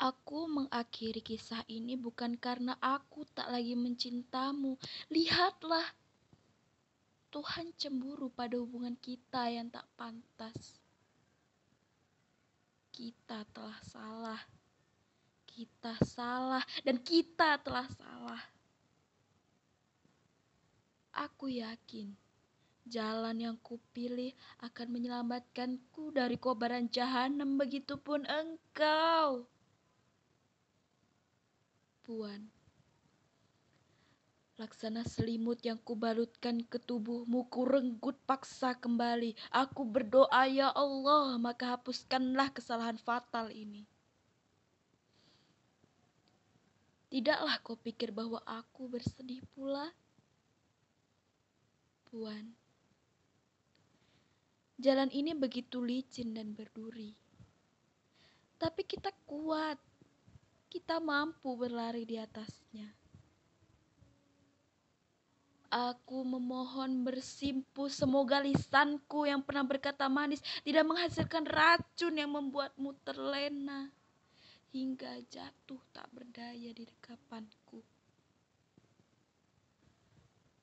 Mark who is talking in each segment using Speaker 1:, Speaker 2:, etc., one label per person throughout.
Speaker 1: Aku mengakhiri kisah ini bukan karena aku tak lagi mencintamu. Lihatlah, Tuhan cemburu pada hubungan kita yang tak pantas. Kita telah salah, kita salah, dan kita telah salah. Aku yakin jalan yang kupilih akan menyelamatkanku dari kobaran jahanam, begitupun engkau. Puan, laksana selimut yang kubalutkan ke tubuhmu, kurenggut paksa kembali. Aku berdoa, ya Allah, maka hapuskanlah kesalahan fatal ini. Tidaklah kau pikir bahwa aku bersedih pula? Puan, jalan ini begitu licin dan berduri. Tapi kita kuat kita mampu berlari di atasnya. Aku memohon bersimpu semoga lisanku yang pernah berkata manis tidak menghasilkan racun yang membuatmu terlena hingga jatuh tak berdaya di dekapanku.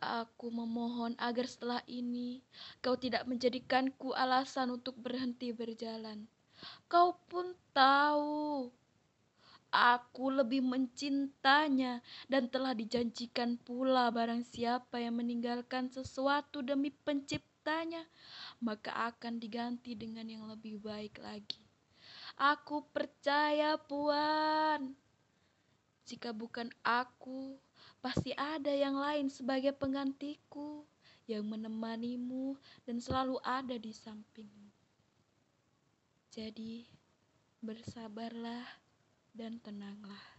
Speaker 1: Aku memohon agar setelah ini kau tidak menjadikanku alasan untuk berhenti berjalan. Kau pun tahu Aku lebih mencintanya dan telah dijanjikan pula barang siapa yang meninggalkan sesuatu demi penciptanya, maka akan diganti dengan yang lebih baik lagi. Aku percaya, Puan. Jika bukan aku, pasti ada yang lain sebagai penggantiku yang menemanimu dan selalu ada di sampingmu. Jadi, bersabarlah dan tenanglah.